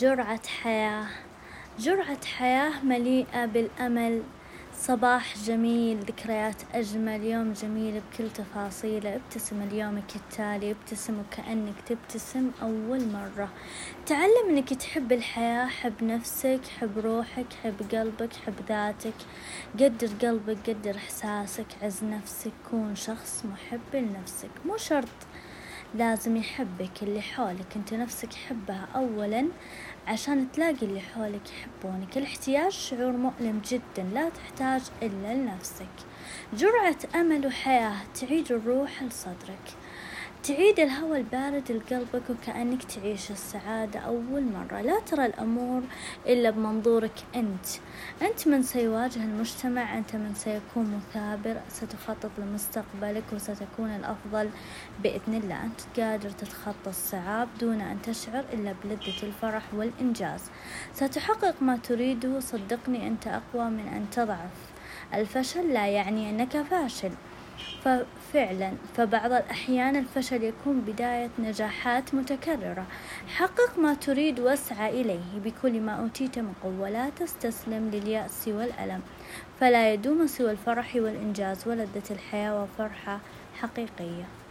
جرعة حياة. جرعة حياة مليئة بالأمل. صباح جميل ذكريات أجمل. يوم جميل بكل تفاصيله. ابتسم ليومك التالي ابتسم وكأنك تبتسم أول مرة. تعلم أنك تحب الحياة حب نفسك حب روحك حب قلبك حب ذاتك. قدر قلبك قدر إحساسك. عز نفسك كون شخص محب لنفسك. مو شرط لازم يحبك اللي حولك. انت نفسك حبها اولا عشان تلاقي اللي حولك يحبونك. الاحتياج شعور مؤلم جدا لا تحتاج إلا لنفسك. جرعة أمل وحياة تعيد الروح لصدرك. تعيد الهواء البارد لقلبك وكأنك تعيش السعادة أول مرة. لا ترى الأمور إلا بمنظورك أنت. أنت من سيواجه المجتمع أنت من سيكون مثابر ستخطط لمستقبلك وستكون الأفضل بإذن الله. أنت قادر تتخطى الصعاب دون أن تشعر إلا بلذة الفرح والإنجاز. ستحقق ما تريده. صدقني أنت أقوى من أن تضعف. الفشل لا يعني أنك فاشل. ففعلا فبعض الأحيان الفشل يكون بداية نجاحات متكررة. حقق ما تريد واسعى إليه. بكل ما أوتيت من قوة لا تستسلم لليأس والألم فلا يدوم سوى الفرح والإنجاز ولذة الحياة وفرحة حقيقية.